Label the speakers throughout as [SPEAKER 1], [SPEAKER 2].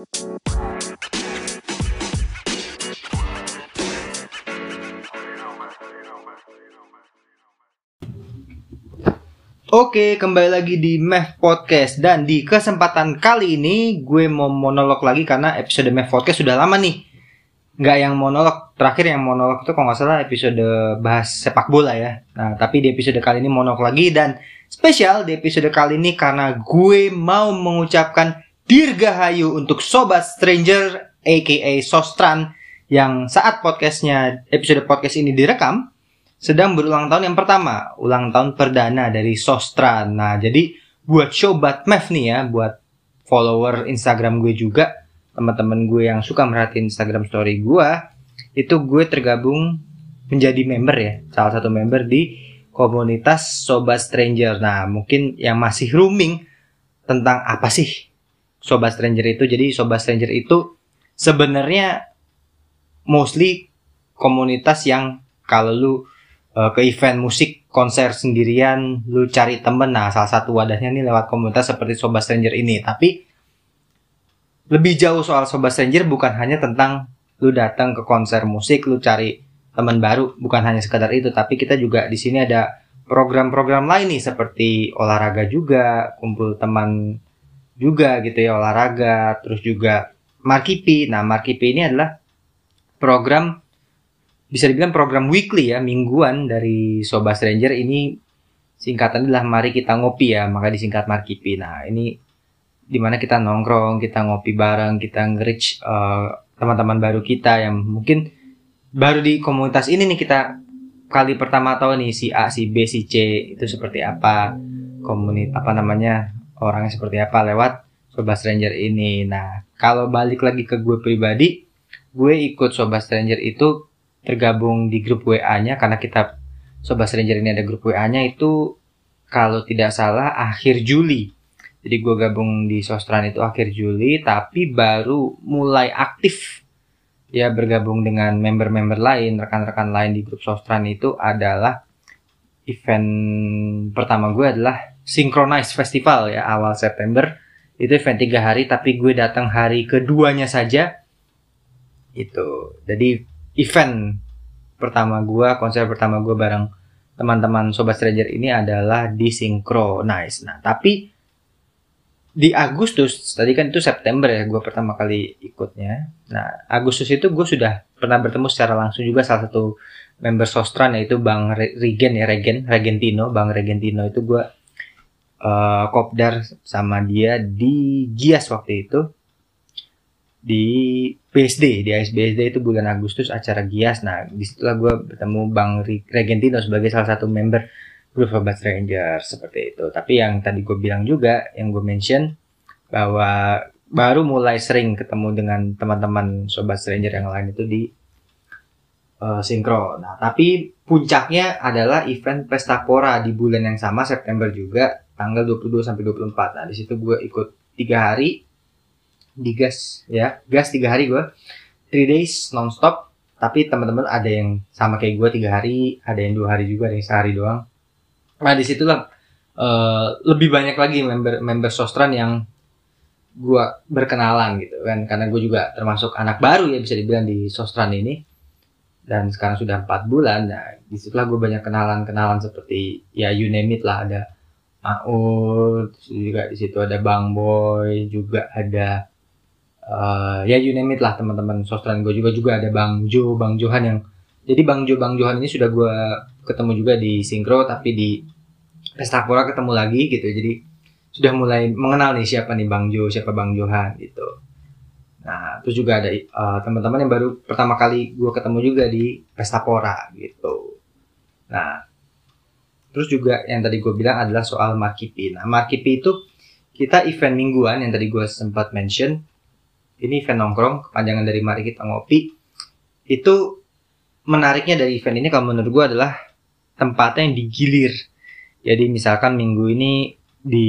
[SPEAKER 1] Oke, kembali lagi di Mev Podcast dan di kesempatan kali ini gue mau monolog lagi karena episode Mev Podcast sudah lama nih. Nggak yang monolog, terakhir yang monolog itu kalau nggak salah episode bahas sepak bola ya. Nah, tapi di episode kali ini monolog lagi dan spesial di episode kali ini karena gue mau mengucapkan dirgahayu untuk Sobat Stranger aka Sostran yang saat podcastnya episode podcast ini direkam sedang berulang tahun yang pertama, ulang tahun perdana dari Sostra. Nah, jadi buat Sobat Mev nih ya, buat follower Instagram gue juga, teman-teman gue yang suka merhatiin Instagram story gue, itu gue tergabung menjadi member ya, salah satu member di komunitas Sobat Stranger. Nah, mungkin yang masih rooming tentang apa sih Sobat Stranger itu. Jadi Sobat Stranger itu sebenarnya mostly komunitas yang kalau lu uh, ke event musik konser sendirian lu cari temen. Nah salah satu wadahnya nih lewat komunitas seperti Sobat Stranger ini. Tapi lebih jauh soal Sobat Stranger bukan hanya tentang lu datang ke konser musik lu cari teman baru. Bukan hanya sekedar itu tapi kita juga di sini ada program-program lain nih seperti olahraga juga kumpul teman juga gitu ya olahraga terus juga Markipi nah Markipi ini adalah program bisa dibilang program weekly ya, mingguan dari Sobat Stranger ini singkatan adalah mari kita ngopi ya, maka disingkat Markipi. Nah, ini di mana kita nongkrong, kita ngopi bareng, kita nge-reach uh, teman-teman baru kita yang mungkin baru di komunitas ini nih kita kali pertama tahu nih si A, si B, si C itu seperti apa, komunitas apa namanya orangnya seperti apa lewat Sobat Stranger ini. Nah, kalau balik lagi ke gue pribadi, gue ikut Sobat Stranger itu tergabung di grup WA-nya karena kita Sobat Stranger ini ada grup WA-nya itu kalau tidak salah akhir Juli. Jadi gue gabung di Sostran itu akhir Juli tapi baru mulai aktif ya bergabung dengan member-member lain, rekan-rekan lain di grup Sostran itu adalah event pertama gue adalah Synchronize Festival ya awal September itu event tiga hari tapi gue datang hari keduanya saja itu jadi event pertama gue, konser pertama gue bareng teman-teman Sobat Stranger ini adalah di Synchronize. Nah, tapi di Agustus, tadi kan itu September ya gue pertama kali ikutnya. Nah, Agustus itu gue sudah pernah bertemu secara langsung juga salah satu member Sostran yaitu Bang Regen ya, Regen, Regentino, Bang Regentino itu gue uh, kopdar sama dia di Gias waktu itu. Di BSD di ASBSD itu bulan Agustus acara Gias. Nah di situlah gue bertemu Bang Regentino sebagai salah satu member grup Sobat Stranger seperti itu. Tapi yang tadi gue bilang juga yang gue mention bahwa baru mulai sering ketemu dengan teman-teman Sobat Stranger yang lain itu di uh, Sinkro. Nah tapi puncaknya adalah event Pesta Pora di bulan yang sama September juga tanggal 22 sampai 24 nah di situ gue ikut tiga hari di gas ya. Gas tiga hari gue three days nonstop. Tapi teman-teman ada yang sama kayak gue tiga hari ada yang dua hari juga ada yang sehari doang. Nah di situlah uh, lebih banyak lagi member member sostran yang gue berkenalan gitu kan. Karena gue juga termasuk anak baru ya bisa dibilang di sostran ini. Dan sekarang sudah empat bulan. Nah di situlah gue banyak kenalan-kenalan seperti ya you name it lah. Ada Maud juga di situ ada Bang Boy juga ada uh, ya you name it lah teman-teman. Sostran gue juga juga ada Bang Jo Bang Johan yang jadi Bang Jo Bang Johan ini sudah gue ketemu juga di Sinkro tapi di Pesta Pora ketemu lagi gitu. Jadi sudah mulai mengenal nih siapa nih Bang Jo siapa Bang Johan gitu. Nah terus juga ada uh, teman-teman yang baru pertama kali gue ketemu juga di Pesta Pora gitu. Nah terus juga yang tadi gue bilang adalah soal Markipi. Nah Markipi itu kita event mingguan yang tadi gue sempat mention. Ini event nongkrong kepanjangan dari mari kita ngopi. Itu menariknya dari event ini kalau menurut gue adalah tempatnya yang digilir. Jadi misalkan minggu ini di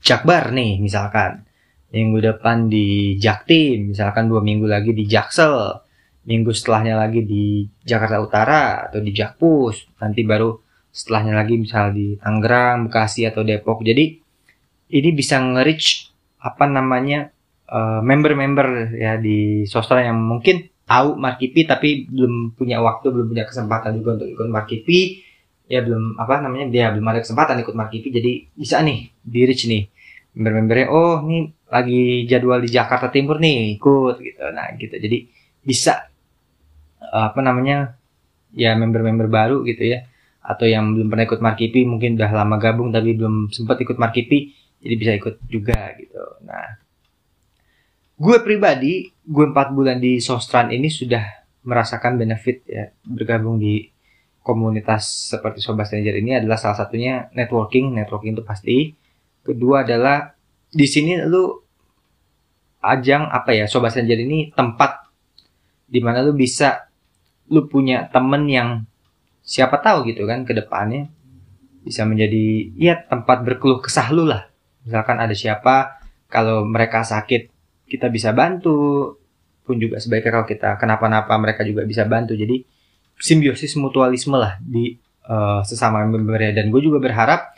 [SPEAKER 1] Jakbar nih misalkan. Minggu depan di Jaktim misalkan dua minggu lagi di Jaksel. Minggu setelahnya lagi di Jakarta Utara atau di Jakpus. Nanti baru setelahnya lagi misal di Tangerang, Bekasi atau Depok jadi ini bisa nge-reach apa namanya uh, member-member ya di Sostra yang mungkin tahu Markipi tapi belum punya waktu, belum punya kesempatan juga untuk ikut Markipi, ya belum apa namanya dia belum ada kesempatan ikut Markipi, jadi bisa nih di reach nih member-membernya. Oh, ini lagi jadwal di Jakarta Timur nih, ikut gitu. Nah, gitu. Jadi bisa apa namanya ya member-member baru gitu ya atau yang belum pernah ikut Markipi mungkin udah lama gabung tapi belum sempat ikut Markipi jadi bisa ikut juga gitu. Nah, gue pribadi gue empat bulan di Sostran ini sudah merasakan benefit ya bergabung di komunitas seperti Sobat Stranger ini adalah salah satunya networking networking itu pasti kedua adalah di sini lu ajang apa ya Sobat Stranger ini tempat di mana lu bisa lu punya temen yang siapa tahu gitu kan ke depannya bisa menjadi ya tempat berkeluh kesah lu lah. Misalkan ada siapa kalau mereka sakit kita bisa bantu. Pun juga sebaiknya kalau kita kenapa-napa mereka juga bisa bantu. Jadi simbiosis mutualisme lah di uh, sesama membernya dan gue juga berharap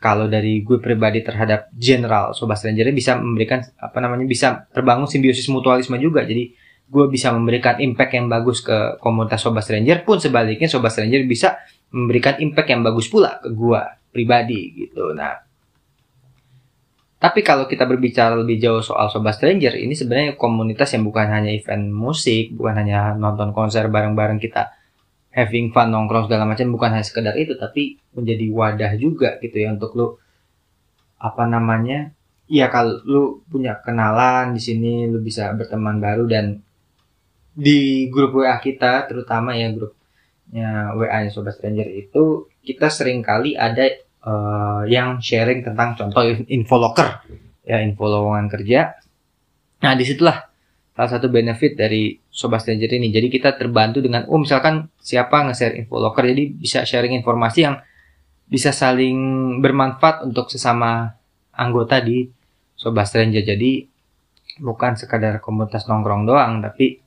[SPEAKER 1] kalau dari gue pribadi terhadap general sobat stranger bisa memberikan apa namanya bisa terbangun simbiosis mutualisme juga. Jadi gue bisa memberikan impact yang bagus ke komunitas sobat stranger pun sebaliknya sobat stranger bisa memberikan impact yang bagus pula ke gue pribadi gitu nah tapi kalau kita berbicara lebih jauh soal Sobat Stranger, ini sebenarnya komunitas yang bukan hanya event musik, bukan hanya nonton konser bareng-bareng kita having fun nongkrong segala macam, bukan hanya sekedar itu, tapi menjadi wadah juga gitu ya untuk lu apa namanya? Iya kalau lu punya kenalan di sini, lu bisa berteman baru dan di grup WA kita, terutama ya grupnya WA-nya Sobat Stranger itu kita sering kali ada uh, yang sharing tentang contoh info locker. Ya info lowongan kerja. Nah di situlah salah satu benefit dari sobat stranger ini. Jadi kita terbantu dengan oh misalkan siapa nge-share info locker jadi bisa sharing informasi yang bisa saling bermanfaat untuk sesama anggota di sobat stranger. Jadi bukan sekadar komunitas nongkrong doang tapi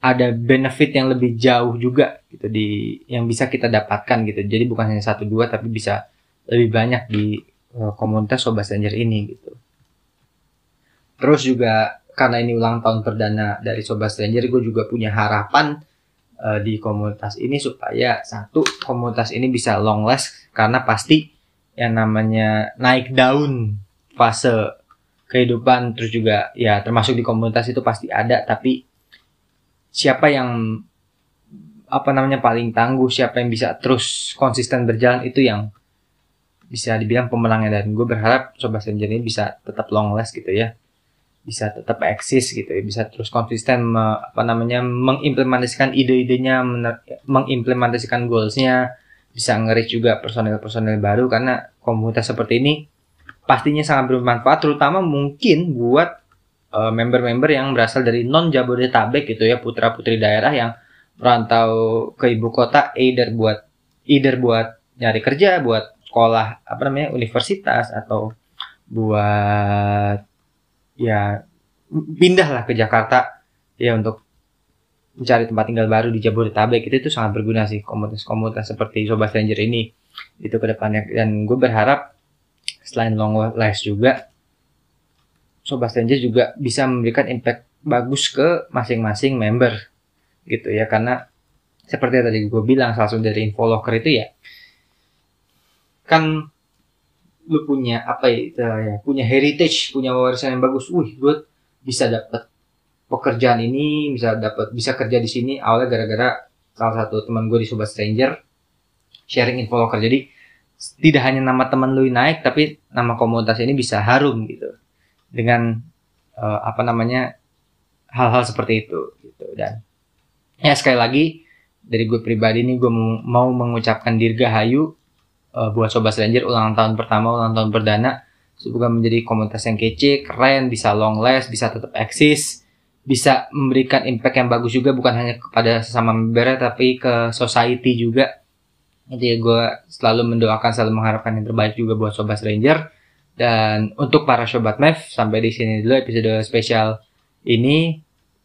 [SPEAKER 1] ada benefit yang lebih jauh juga gitu di yang bisa kita dapatkan gitu jadi bukan hanya satu dua tapi bisa lebih banyak di uh, komunitas Sobat Stranger ini gitu. Terus juga karena ini ulang tahun perdana dari Sobat Stranger, gue juga punya harapan uh, di komunitas ini supaya satu komunitas ini bisa long last karena pasti yang namanya naik daun fase kehidupan terus juga ya termasuk di komunitas itu pasti ada tapi siapa yang apa namanya paling tangguh siapa yang bisa terus konsisten berjalan itu yang bisa dibilang pemenangnya. Dan gue berharap Sobat Stranger ini bisa tetap long last gitu ya. Bisa tetap eksis gitu ya. Bisa terus konsisten me, apa namanya mengimplementasikan ide-idenya mengimplementasikan goalsnya. Bisa ngerik juga personel-personel baru karena komunitas seperti ini pastinya sangat bermanfaat terutama mungkin buat uh, member-member yang berasal dari non Jabodetabek gitu ya putra putri daerah yang merantau ke ibu kota either buat either buat nyari kerja buat sekolah apa namanya universitas atau buat ya pindah lah ke Jakarta ya untuk mencari tempat tinggal baru di Jabodetabek. Itu itu sangat berguna sih komunitas-komunitas seperti Sobat Stranger ini itu ke depannya. Dan gue berharap selain long last juga Sobat Stranger juga bisa memberikan impact bagus ke masing-masing member gitu ya. Karena seperti yang tadi gue bilang salah satu dari info locker itu ya kan lu punya apa ya, ya punya heritage punya warisan yang bagus. Wih gue bisa dapat pekerjaan ini bisa dapat bisa kerja di sini. Awalnya gara-gara salah satu teman gue di sobat stranger sharing info loker jadi tidak hanya nama teman lu naik tapi nama komunitas ini bisa harum gitu dengan uh, apa namanya hal-hal seperti itu gitu dan ya sekali lagi dari gue pribadi ini gue mau mengucapkan dirgahayu uh, buat Sobat Stranger ulang tahun pertama, ulang tahun perdana. Semoga menjadi komunitas yang kece, keren, bisa long last, bisa tetap eksis, bisa memberikan impact yang bagus juga bukan hanya kepada sesama member tapi ke society juga. Jadi gue selalu mendoakan, selalu mengharapkan yang terbaik juga buat Sobat Stranger. Dan untuk para Sobat Mev, sampai di sini dulu episode spesial ini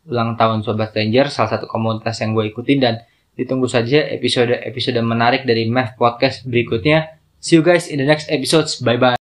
[SPEAKER 1] ulang tahun Sobat Stranger, salah satu komunitas yang gue ikutin dan Ditunggu saja episode-episode menarik dari Math Podcast berikutnya. See you guys in the next episodes. Bye bye.